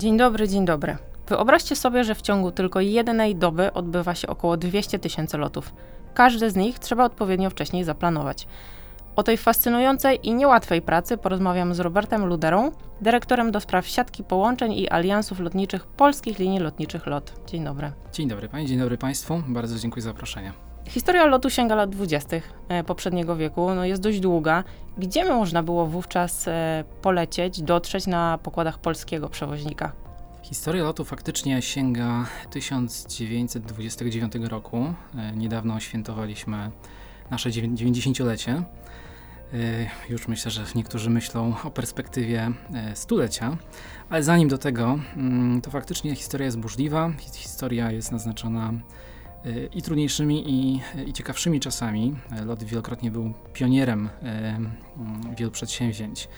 Dzień dobry, dzień dobry. Wyobraźcie sobie, że w ciągu tylko jednej doby odbywa się około 200 tysięcy lotów. Każdy z nich trzeba odpowiednio wcześniej zaplanować. O tej fascynującej i niełatwej pracy porozmawiam z Robertem Luderą, dyrektorem do spraw siatki połączeń i aliansów lotniczych polskich linii lotniczych LOT. Dzień dobry. Dzień dobry Pani, dzień dobry Państwu. Bardzo dziękuję za zaproszenie. Historia lotu sięga lat 20. E, poprzedniego wieku, no jest dość długa. Gdzie można było wówczas e, polecieć, dotrzeć na pokładach polskiego przewoźnika? Historia lotu faktycznie sięga 1929 roku. E, niedawno świętowaliśmy nasze 90-lecie. Już myślę, że niektórzy myślą o perspektywie stulecia, ale zanim do tego, mm, to faktycznie historia jest burzliwa. Historia jest naznaczona i trudniejszymi, i, i ciekawszymi czasami. Lot wielokrotnie był pionierem wielu przedsięwzięć,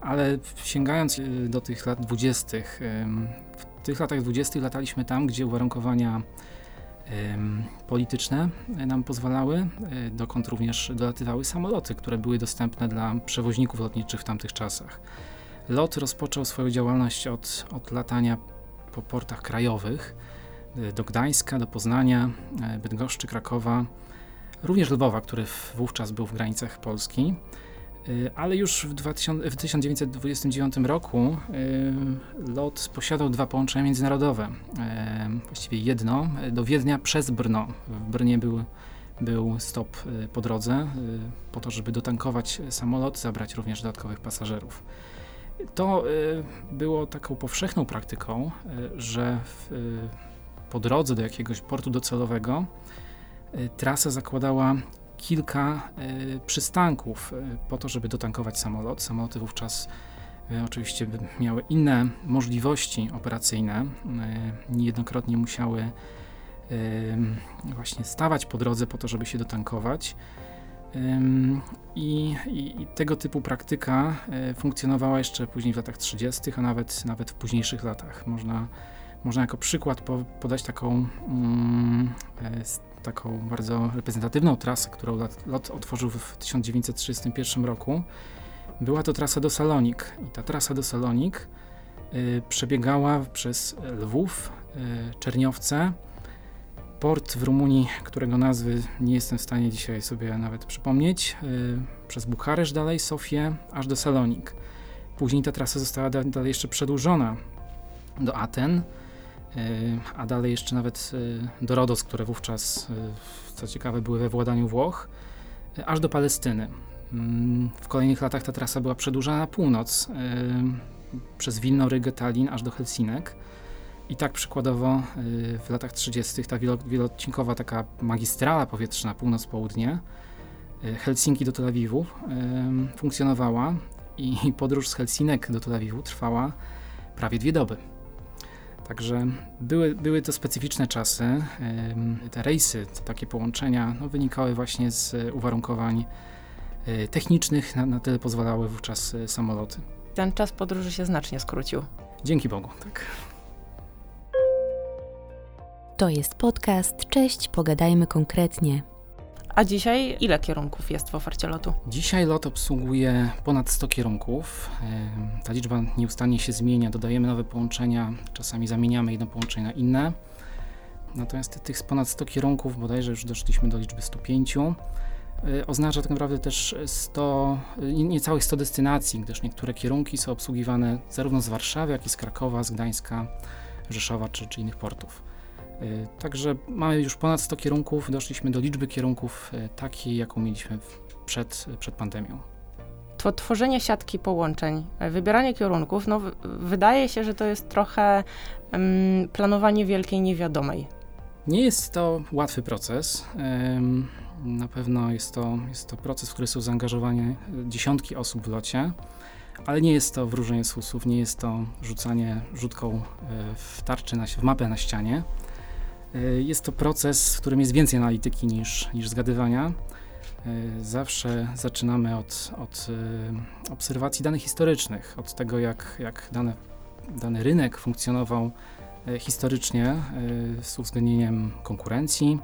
ale sięgając y, do tych lat dwudziestych, w tych latach dwudziestych lataliśmy tam, gdzie uwarunkowania polityczne nam pozwalały, y, dokąd również dolatywały samoloty, które były dostępne dla przewoźników lotniczych w tamtych czasach. LOT rozpoczął swoją działalność od, od latania po portach krajowych, do Gdańska, do Poznania, e, Bydgoszczy, Krakowa, również Lwowa, który wówczas był w granicach Polski. E, ale już w, 2000, w 1929 roku y, LOT posiadał dwa połączenia międzynarodowe. Y, właściwie jedno do Wiednia przez Brno. W Brnie był, był stop y, po drodze, po to, żeby dotankować samolot, zabrać również dodatkowych pasażerów. To było taką powszechną praktyką, że w, po drodze do jakiegoś portu docelowego y, trasa zakładała kilka y, przystanków y, po to, żeby dotankować samolot. Samoloty wówczas oczywiście miały inne możliwości operacyjne. Niejednokrotnie musiały właśnie stawać po drodze po to, żeby się dotankować. I, i, I, tego typu praktyka funkcjonowała jeszcze później w latach 30., a nawet, nawet w późniejszych latach. Można można jako przykład po, podać taką, mm, e, taką bardzo reprezentatywną trasę, którą lot, lot otworzył w 1931 roku. Była to trasa do Salonik i ta trasa do Salonik y, przebiegała przez Lwów, y, Czerniowce, port w Rumunii, którego nazwy nie jestem w stanie dzisiaj sobie nawet przypomnieć, y, przez Bukaresz dalej, Sofię, aż do Salonik. Później ta trasa została dalej jeszcze przedłużona do Aten, a dalej jeszcze nawet e, do Rodos, które wówczas, e, co ciekawe, były we władaniu Włoch, aż do Palestyny. Mm, w kolejnych latach ta trasa była przedłużana na północ, przez Wilno, Rygę, Tallin, aż do Helsinek. I tak przykładowo w latach 30. ta wieloodcinkowa taka magistrala powietrzna północ-południe Helsinki do Tel Awiwu funkcjonowała i podróż z Helsinek do Tel Awiwu trwała prawie dwie doby. Także były, były to specyficzne czasy. Te rejsy, takie połączenia no, wynikały właśnie z uwarunkowań e, technicznych, na, na tyle pozwalały wówczas e, samoloty. Ten czas podróży się znacznie skrócił. Dzięki Bogu, tak. To jest podcast. Cześć, pogadajmy konkretnie. A dzisiaj ile kierunków jest w ofercie lotu? Dzisiaj lot obsługuje ponad 100 kierunków. Ta liczba nieustannie się zmienia, dodajemy nowe połączenia, czasami zamieniamy jedno połączenie na inne. Natomiast tych ponad 100 kierunków, bodajże już doszliśmy do liczby 105, e, oznacza tak naprawdę też 100, niecałych 100 destynacji, gdyż niektóre kierunki są obsługiwane zarówno z Warszawy, jak i z Krakowa, z Gdańska, Rzeszowa czy, czy innych portów. Y, także mamy już ponad 100 kierunków, doszliśmy do liczby kierunków y, takiej, jaką mieliśmy przed, przed pandemią. To tworzenie siatki połączeń, e, wybieranie kierunków, no wydaje się, że to jest trochę um, planowanie wielkiej niewiadomej. Nie jest to łatwy proces. Na pewno jest to, jest to proces, w który są zaangażowane dziesiątki osób w locie, ale nie jest to wróżenie z usłów, nie jest to rzucanie rzutką e, w tarczy, na, w mapę na ścianie. E, jest to proces, w którym jest więcej analityki niż, niż zgadywania. E, zawsze zaczynamy od, od e, obserwacji danych historycznych, od tego, jak, jak dane, dany rynek funkcjonował historycznie z uwzględnieniem konkurencji.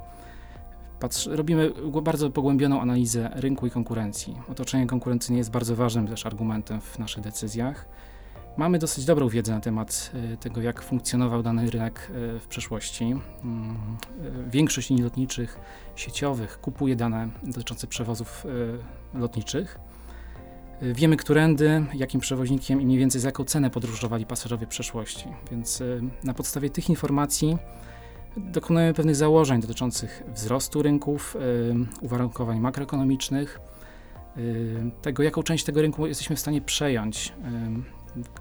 Patrz, robimy bardzo pogłębioną analizę rynku i konkurencji. Otoczenie konkurencyjne jest bardzo ważnym też argumentem w naszych decyzjach. Mamy dosyć dobrą wiedzę na temat e, tego, jak funkcjonował dany rynek e, w przeszłości. Mm, e, większość linii lotniczych sieciowych kupuje dane dotyczące przewozów lotniczych. Wiemy, którędy, jakim przewoźnikiem i mniej więcej za jaką cenę podróżowali pasażerowie w przeszłości. Więc na podstawie tych informacji dokonujemy pewnych założeń dotyczących wzrostu rynków, uwarunkowań makroekonomicznych, tego, jaką część tego rynku jesteśmy w stanie przejąć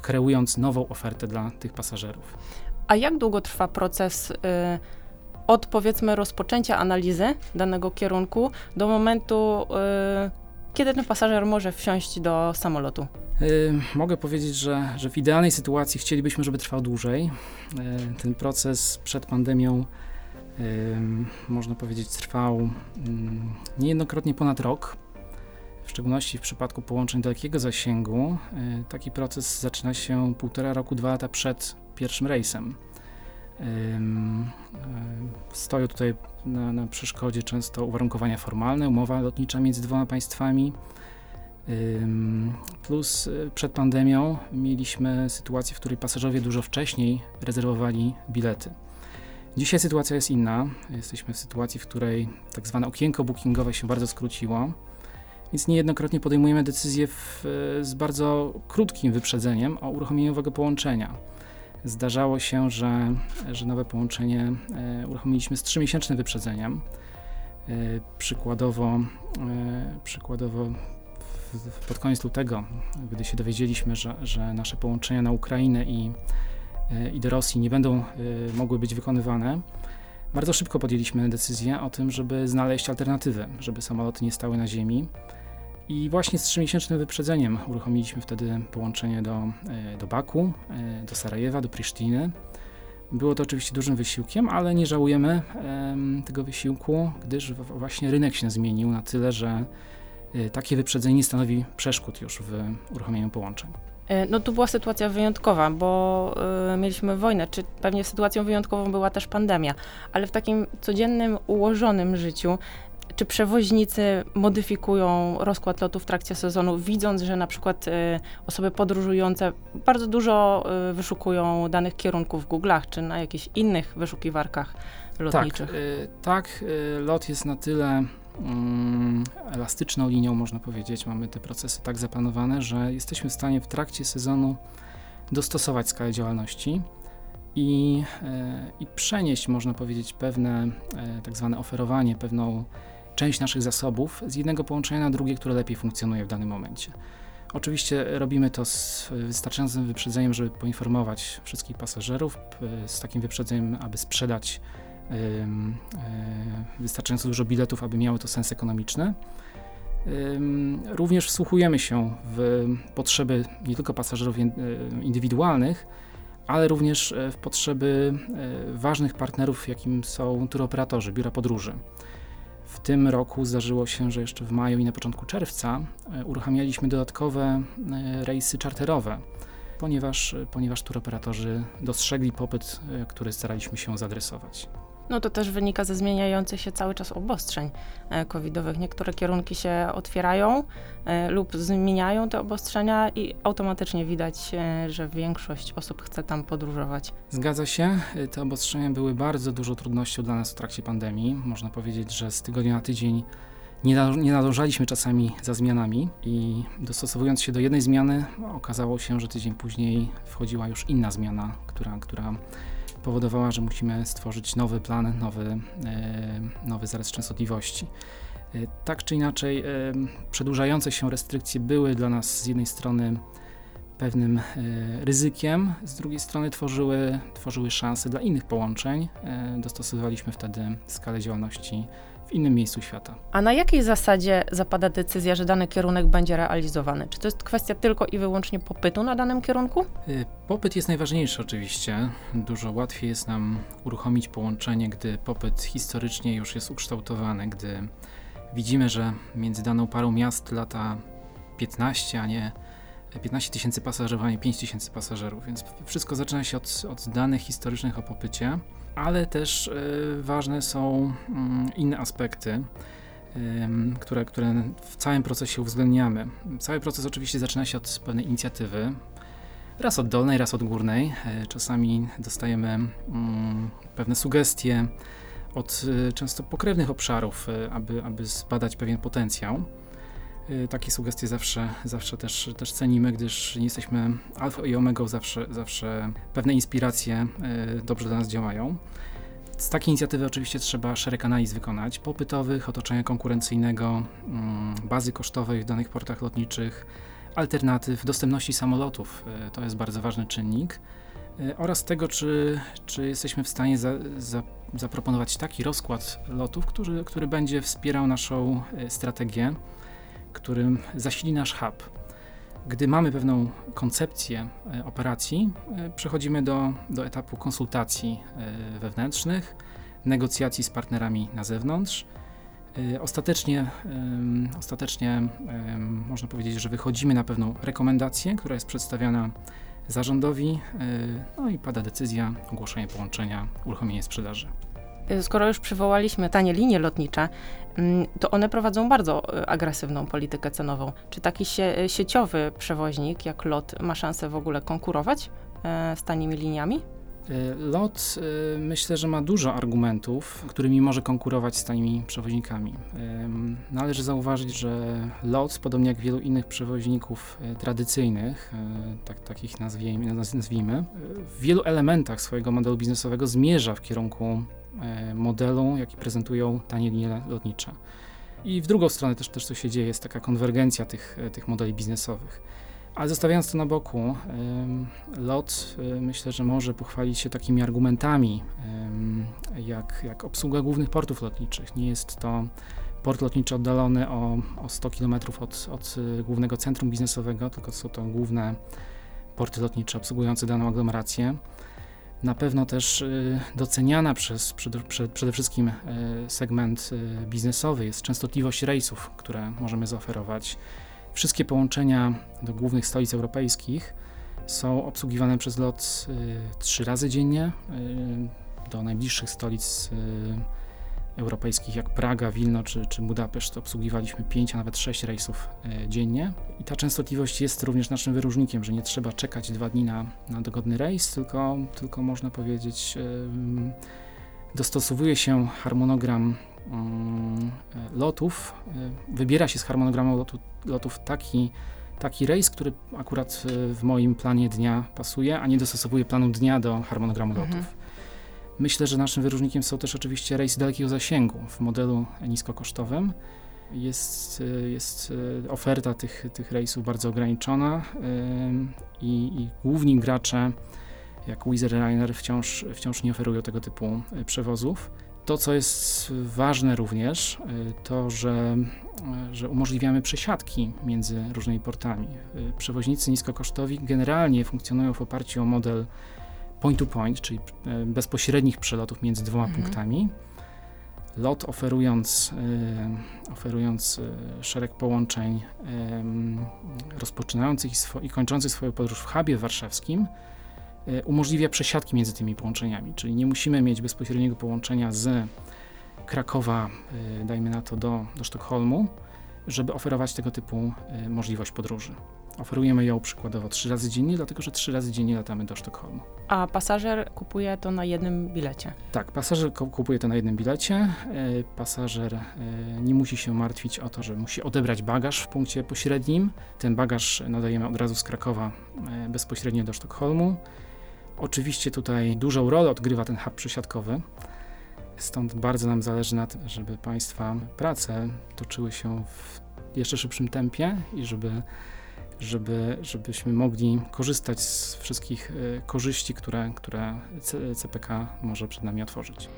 kreując nową ofertę dla tych pasażerów. A jak długo trwa proces y, od powiedzmy rozpoczęcia analizy danego kierunku do momentu, y, kiedy ten pasażer może wsiąść do samolotu? Y, mogę powiedzieć, że, że w idealnej sytuacji chcielibyśmy, żeby trwał dłużej. Y, ten proces przed pandemią można powiedzieć trwał mm, niejednokrotnie ponad rok w szczególności w przypadku połączeń dalekiego zasięgu, y, taki proces zaczyna się półtora roku, dwa lata przed pierwszym rejsem. Y, stoją tutaj na, na przeszkodzie często uwarunkowania formalne, umowa lotnicza między dwoma państwami. Plus y, przed pandemią mieliśmy sytuację, w której pasażerowie dużo wcześniej rezerwowali bilety. Dzisiaj sytuacja jest inna. Jesteśmy w sytuacji, w której tak zwane okienko bookingowe się bardzo skróciło. Więc niejednokrotnie podejmujemy decyzję w, z bardzo krótkim wyprzedzeniem o uruchomieniu nowego połączenia. Zdarzało się, że, że nowe połączenie e, uruchomiliśmy z 3-miesięcznym wyprzedzeniem. E, przykładowo, e, przykładowo pod koniec lutego, gdy się dowiedzieliśmy, że, że nasze połączenia na Ukrainę i, i do Rosji nie będą mogły być wykonywane, bardzo szybko podjęliśmy decyzję o tym, żeby znaleźć alternatywę, żeby samoloty nie stały na ziemi. I właśnie z trzymiesięcznym wyprzedzeniem uruchomiliśmy wtedy połączenie do, e, do Baku, e, do Sarajewa, do Prisztiny. Było to oczywiście dużym wysiłkiem, ale nie żałujemy tego wysiłku, gdyż właśnie rynek się zmienił na tyle, że e, takie wyprzedzenie nie stanowi przeszkód już w uruchomieniu połączeń. No tu była sytuacja wyjątkowa, bo y, mieliśmy wojnę, czy pewnie sytuacją wyjątkową była też pandemia, ale w takim codziennym, ułożonym życiu czy przewoźnicy modyfikują rozkład lotu w trakcie sezonu, widząc, że na przykład y, osoby podróżujące bardzo dużo y, wyszukują danych kierunków w Google'ach, czy na jakichś innych wyszukiwarkach lotniczych? Tak, tak lot jest na tyle elastyczną linią, można powiedzieć. Mamy te procesy tak zaplanowane, że jesteśmy w stanie w trakcie sezonu dostosować skalę działalności i, i przenieść, można powiedzieć, pewne tak zwane oferowanie, pewną część naszych zasobów z jednego połączenia na drugie, które lepiej funkcjonuje w danym momencie. Oczywiście robimy to z wystarczającym wyprzedzeniem, żeby poinformować wszystkich pasażerów, z takim wyprzedzeniem, aby sprzedać e, wystarczająco dużo biletów, aby miały to sens ekonomiczny. Również wsłuchujemy się w potrzeby nie tylko pasażerów e, indywidualnych, ale również e, w potrzeby ważnych partnerów, jakim są turoperatorzy, biura podróży. W tym roku zdarzyło się, że jeszcze w maju i na początku czerwca e, uruchamialiśmy dodatkowe e, rejsy czarterowe, ponieważ, ponieważ turoperatorzy dostrzegli popyt, e, który staraliśmy się zadresować. No to też wynika ze zmieniających się cały czas obostrzeń e, covidowych. Niektóre kierunki się otwierają e, lub zmieniają te obostrzenia i automatycznie widać, e, że większość osób chce tam podróżować. Zgadza się. Te obostrzenia były bardzo dużą trudnością dla nas w trakcie pandemii. Można powiedzieć, że z tygodnia na tydzień nie nadążaliśmy czasami za zmianami i dostosowując się do jednej zmiany, okazało się, że tydzień później wchodziła już inna zmiana, która, która powodowała, że musimy stworzyć nowy plan, nowy, e, nowy zarys częstotliwości. E, tak czy inaczej, e, przedłużające się restrykcje były dla nas z jednej strony pewnym ryzykiem, z drugiej strony tworzyły, tworzyły szanse dla innych połączeń. Dostosowaliśmy wtedy skalę działalności w innym miejscu świata. A na jakiej zasadzie zapada decyzja, że dany kierunek będzie realizowany? Czy to jest kwestia tylko i wyłącznie popytu na danym kierunku? Y, popyt jest najważniejszy oczywiście. Dużo łatwiej jest nam uruchomić połączenie, gdy popyt historycznie już jest ukształtowany, gdy widzimy, że między daną parą miast lata 15, a nie 15 tysięcy pasażerów, a nie 5 tysięcy pasażerów, więc wszystko zaczyna się od, od danych historycznych o popycie ale też e, ważne są mm, inne aspekty, które, które w całym procesie uwzględniamy. Cały proces oczywiście zaczyna się od pewnej inicjatywy, raz od dolnej, raz od górnej. E, czasami dostajemy mm, pewne sugestie od e, często pokrewnych obszarów, aby, aby zbadać pewien potencjał. Takie sugestie zawsze, zawsze też, też cenimy, gdyż nie jesteśmy alfa i omega, zawsze, zawsze pewne inspiracje dobrze dla nas działają. Z takiej inicjatywy oczywiście trzeba szereg analiz wykonać, popytowych, otoczenia konkurencyjnego, mm, bazy kosztowej w danych portach lotniczych, alternatyw, dostępności samolotów, e, to jest bardzo ważny czynnik, oraz tego, czy, czy jesteśmy w stanie za, za, zaproponować taki rozkład lotów, który, który będzie wspierał naszą strategię, którym zasili nasz hub. Gdy mamy pewną koncepcję operacji, przechodzimy do, do etapu konsultacji wewnętrznych, negocjacji z partnerami na zewnątrz ostatecznie, ostatecznie można powiedzieć, że wychodzimy na pewną rekomendację, która jest przedstawiana zarządowi, no i pada decyzja, ogłoszenie połączenia, uruchomienie sprzedaży. Y, skoro już przywołaliśmy tanie linie lotnicze, mm, to one prowadzą bardzo agresywną politykę cenową. Czy taki sie sieciowy przewoźnik jak LOT ma szansę w ogóle konkurować z tanimi liniami? LOT myślę, że ma dużo argumentów, którymi może konkurować z tanimi przewoźnikami. Należy zauważyć, że LOT, podobnie jak wielu innych przewoźników tradycyjnych, tak, takich nazwijmy, nazwijmy, w wielu elementach swojego modelu biznesowego zmierza w kierunku modelu, jaki prezentują tanie linie lotnicze. I w drugą stronę też, też co się dzieje, jest taka konwergencja tych, tych modeli biznesowych. Ale zostawiając to na boku, LOT y, myślę, że może pochwalić się takimi argumentami, jak, jak obsługa głównych portów lotniczych. Nie jest to port lotniczy oddalony o, o 100 km od, od głównego centrum biznesowego, tylko są to główne porty lotnicze obsługujące daną aglomerację. Na pewno też y, doceniana przez przede, wszystkim segment biznesowy jest częstotliwość rejsów, które możemy zaoferować Wszystkie połączenia do głównych stolic europejskich są obsługiwane przez lot y, trzy razy dziennie. Y, do najbliższych stolic y, europejskich jak Praga, Wilno czy, czy Budapeszt obsługiwaliśmy 5, a nawet 6 rejsów dziennie. I ta częstotliwość jest również naszym wyróżnikiem, że nie trzeba czekać dwa dni na, na dogodny rejs, tylko, tylko można powiedzieć, dostosowuje się harmonogram Mm, lotów, y, wybiera się z harmonogramu lotu, lotów taki, taki rejs, który akurat w moim planie dnia pasuje, a nie dostosowuje planu dnia do harmonogramu mhm. lotów. Myślę, że naszym wyróżnikiem są też oczywiście rejsy dalekiego zasięgu w modelu niskokosztowym. Jest, y, jest oferta tych, tych rejsów bardzo ograniczona i, i główni gracze, jak Wizz Air wciąż, wciąż nie oferują tego typu przewozów. To, co jest ważne również, to, że, że umożliwiamy przesiadki między różnymi portami. Przewoźnicy niskokosztowi generalnie funkcjonują w oparciu o model point to point, czyli bezpośrednich przelotów między dwoma mhm. punktami. LOT oferując, oferując szereg połączeń rozpoczynających i kończących swoją podróż w hubie warszawskim, E, umożliwia przesiadki między tymi połączeniami, czyli nie musimy mieć bezpośredniego połączenia z Krakowa, e, dajmy na to, do, do Sztokholmu, żeby oferować tego typu e, możliwość podróży. Oferujemy ją przykładowo trzy razy dziennie, dlatego że trzy razy dziennie latamy do Sztokholmu. A pasażer kupuje to na jednym bilecie? Tak, pasażer kupuje to na jednym bilecie. Pasażer nie musi się martwić o to, że musi odebrać bagaż w punkcie pośrednim. Ten bagaż nadajemy od razu z Krakowa bezpośrednio do Sztokholmu. Oczywiście tutaj dużą rolę odgrywa ten hub przesiadkowy. Stąd bardzo nam zależy na tym, żeby Państwa prace toczyły się w jeszcze szybszym tempie i żeby, żeby, żebyśmy mogli korzystać z wszystkich e, korzyści, które, które CPK może przed nami otworzyć.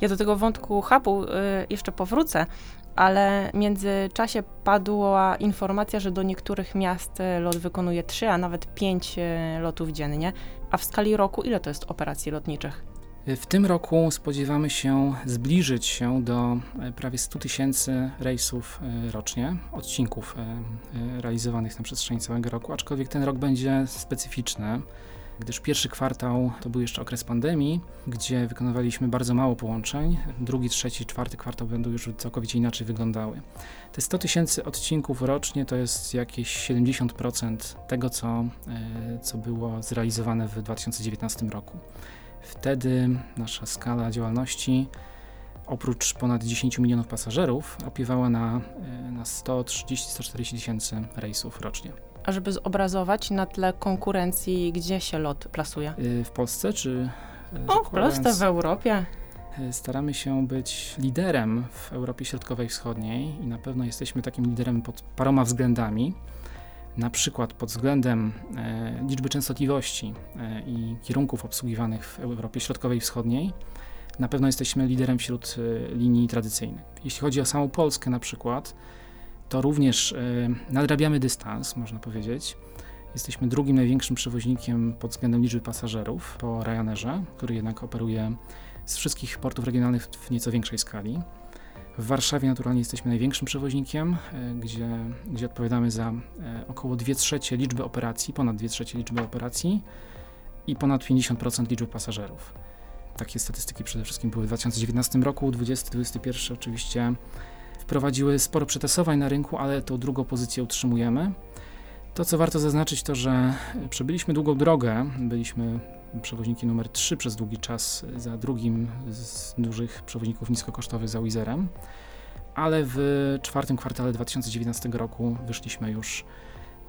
Ja do tego wątku hubu y, jeszcze powrócę, ale w międzyczasie padła informacja, że do niektórych miast y, lot wykonuje 3, a nawet 5 y, lotów dziennie. A w skali roku ile to jest operacji lotniczych? W tym roku spodziewamy się zbliżyć się do e, prawie 100 tysięcy rejsów e, rocznie, odcinków e, realizowanych na przestrzeni całego roku, aczkolwiek ten rok będzie specyficzny gdyż pierwszy kwartał to był jeszcze okres pandemii, gdzie wykonywaliśmy bardzo mało połączeń. Drugi, trzeci, czwarty kwartał będą już całkowicie inaczej wyglądały. Te 100 tysięcy odcinków rocznie to jest jakieś 70% tego, co, co było zrealizowane w 2019 roku. Wtedy nasza skala działalności oprócz ponad 10 milionów pasażerów opiewała na, e, na 130-140 tysięcy rejsów rocznie. A żeby zobrazować na tle konkurencji, gdzie się lot plasuje? Y, w Polsce czy... y, o, w Polsce, w Europie. Y, staramy się być liderem w Europie Środkowej i Wschodniej i na pewno jesteśmy takim liderem pod paroma względami. Na przykład pod względem e, liczby częstotliwości e, i kierunków obsługiwanych w Europie Środkowej i Wschodniej. Na pewno jesteśmy liderem wśród e, linii tradycyjnych. Jeśli chodzi o samą Polskę na przykład, to również nadrabiamy dystans, można powiedzieć. Jesteśmy drugim największym przewoźnikiem pod względem liczby pasażerów po Ryanerze, który jednak operuje z wszystkich portów regionalnych w nieco większej skali. W Warszawie naturalnie jesteśmy największym przewoźnikiem, y, gdzie, gdzie odpowiadamy za y, około 2 trzecie liczby operacji, ponad 2 trzecie liczby operacji i ponad 50% liczby pasażerów. Takie statystyki przede wszystkim były w 2019 roku, 2021 oczywiście wprowadziły sporo przetasowań na rynku, ale tą drugą pozycję utrzymujemy. To, co warto zaznaczyć, to że przebyliśmy długą drogę. Byliśmy przewoźnikiem numer 3 przez długi czas za drugim z dużych przewoźników niskokosztowych za Wizerem, ale w czwartym kwartale 2019 roku wyszliśmy już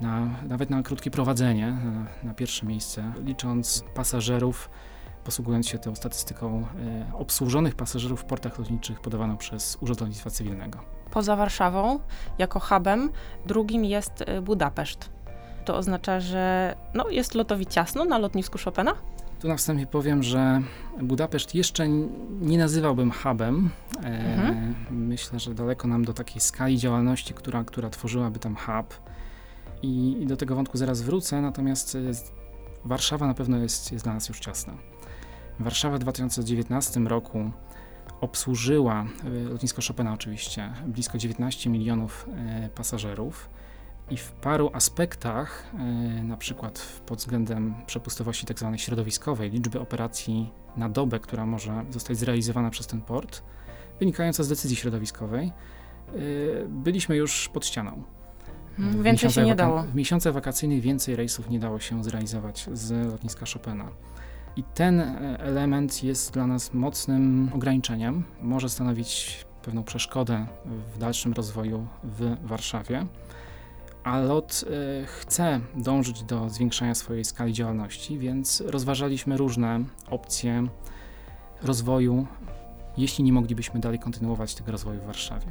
na, nawet na krótkie prowadzenie, na, na pierwsze miejsce, licząc pasażerów posługując się tą statystyką e, obsłużonych pasażerów w portach lotniczych podawaną przez Urząd Lotnictwa Cywilnego. Poza Warszawą, jako hubem, drugim jest e, Budapeszt. To oznacza, że no, jest lotowi ciasno na lotnisku Chopina? Tu na wstępie powiem, że Budapeszt jeszcze nie nazywałbym hubem. E, mhm. myślę, że daleko nam do takiej skali działalności, która, która tworzyłaby tam hub. I, I, do tego wątku zaraz wrócę, natomiast Warszawa na pewno jest, jest dla nas już ciasna. Warszawa w 2019 roku obsłużyła, e, lotnisko Chopina oczywiście, blisko 19 milionów e, pasażerów i w paru aspektach, e, na przykład pod względem przepustowości tzw. Tak środowiskowej, liczby operacji na dobę, która może zostać zrealizowana przez ten port, wynikająca z decyzji środowiskowej, byliśmy już pod ścianą. Hmm, więcej się nie dało. W miesiącach wakacyjnych więcej rejsów nie dało się zrealizować z lotniska Chopina. I ten e, element jest dla nas mocnym ograniczeniem. Może stanowić pewną przeszkodę w dalszym rozwoju w Warszawie, a LOT e, chce dążyć do zwiększania swojej skali działalności, więc rozważaliśmy różne opcje rozwoju, jeśli nie moglibyśmy dalej kontynuować tego rozwoju w Warszawie.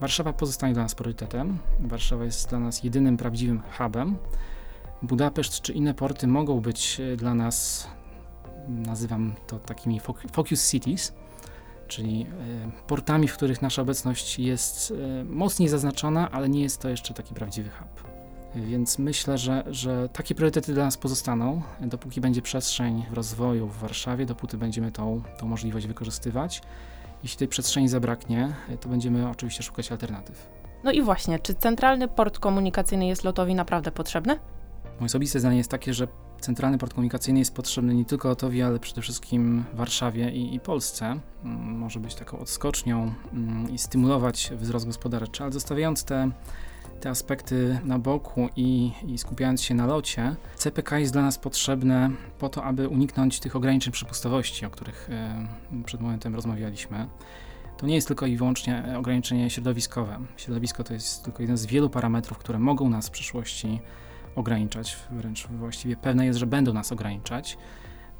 Warszawa pozostanie dla nas priorytetem. Warszawa jest dla nas jedynym prawdziwym hubem. Budapeszt czy inne porty mogą być e, dla nas nazywam to takimi focus cities, czyli e, portami, w których nasza obecność jest e, mocniej zaznaczona, ale nie jest to jeszcze taki prawdziwy hub. Więc myślę, że, że takie priorytety dla nas pozostaną, dopóki będzie przestrzeń rozwoju w Warszawie, dopóty będziemy tą, tą możliwość wykorzystywać. Jeśli tej przestrzeni zabraknie, to będziemy oczywiście szukać alternatyw. No i właśnie, czy centralny port komunikacyjny jest lotowi naprawdę potrzebny? Moje osobiste zdanie jest takie, że centralny port komunikacyjny jest potrzebny nie tylko Lotowi, ale przede wszystkim Warszawie i, i Polsce. Mm, może być taką odskocznią mm, i stymulować wzrost gospodarczy, ale zostawiając te, te aspekty na boku i, i skupiając się na locie, CPK jest dla nas potrzebne po to, aby uniknąć tych ograniczeń przepustowości, o których e, przed momentem rozmawialiśmy. To nie jest tylko i wyłącznie ograniczenie środowiskowe. Środowisko to jest tylko jeden z wielu parametrów, które mogą nas w przyszłości ograniczać, wręcz właściwie pewne jest, że będą nas ograniczać.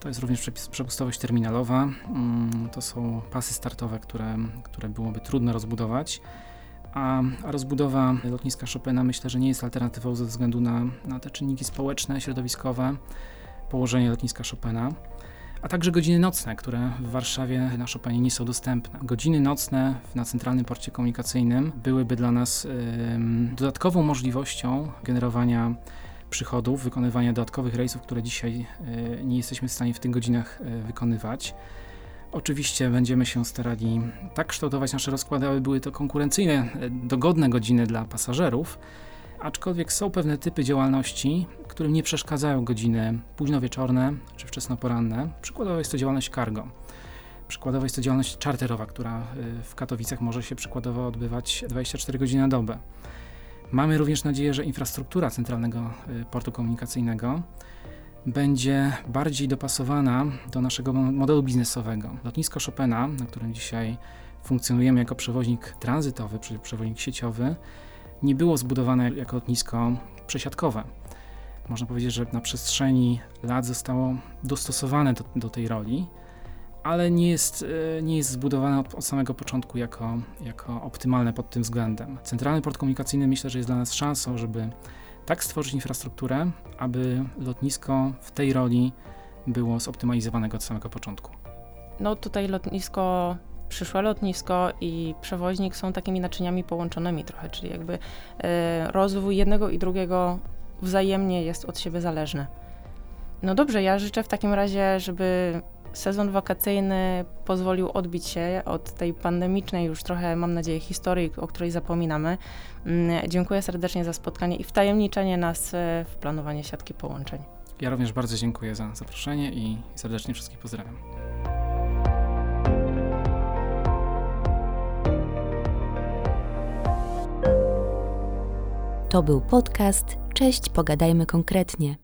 To jest również przepustowość terminalowa. Mm, to są pasy startowe, które, które byłoby trudno rozbudować. A, a rozbudowa lotniska Chopina myślę, że nie jest alternatywą ze względu na, na te czynniki społeczne, środowiskowe, położenie lotniska Chopina a także godziny nocne, które w Warszawie na Chopinie nie są dostępne. Godziny nocne na Centralnym Porcie Komunikacyjnym byłyby dla nas dodatkową możliwością generowania przychodów, wykonywania dodatkowych rejsów, które dzisiaj e, nie jesteśmy w stanie w tych godzinach e, wykonywać. Oczywiście będziemy się starali tak kształtować nasze rozkłady, aby były to konkurencyjne, e, dogodne godziny dla pasażerów, aczkolwiek są pewne typy działalności, którym nie przeszkadzają godziny późnowieczorne czy wczesnoporanne. Przykładowo jest to działalność cargo. Przykładowo jest to działalność czarterowa, która y, w Katowicach może się przykładowo odbywać 24 godziny na dobę. Mamy również nadzieję, że infrastruktura centralnego y, portu komunikacyjnego będzie bardziej dopasowana do naszego modelu biznesowego. Lotnisko Chopina, na którym dzisiaj funkcjonujemy jako przewoźnik tranzytowy, przewoźnik sieciowy, nie było zbudowane jako lotnisko przesiadkowe. Można powiedzieć, że na przestrzeni lat zostało dostosowane do, do tej roli, ale nie jest, e, nie jest zbudowane od, od, samego początku jako, jako optymalne pod tym względem. Centralny port komunikacyjny myślę, że jest dla nas szansą, żeby tak stworzyć infrastrukturę, aby lotnisko w tej roli było zoptymalizowane od samego początku. No tutaj lotnisko przyszłe lotnisko i przewoźnik są takimi naczyniami połączonymi trochę, czyli jakby e, rozwój jednego i drugiego wzajemnie jest od siebie zależny. No dobrze, ja życzę w takim razie, żeby sezon wakacyjny pozwolił odbić się od tej pandemicznej już trochę, mam nadzieję, historii, o której zapominamy. Mm, dziękuję serdecznie za spotkanie i wtajemniczenie nas e, w planowanie siatki połączeń. Ja również bardzo dziękuję za zaproszenie i serdecznie wszystkich pozdrawiam. To był podcast Cześć, pogadajmy konkretnie.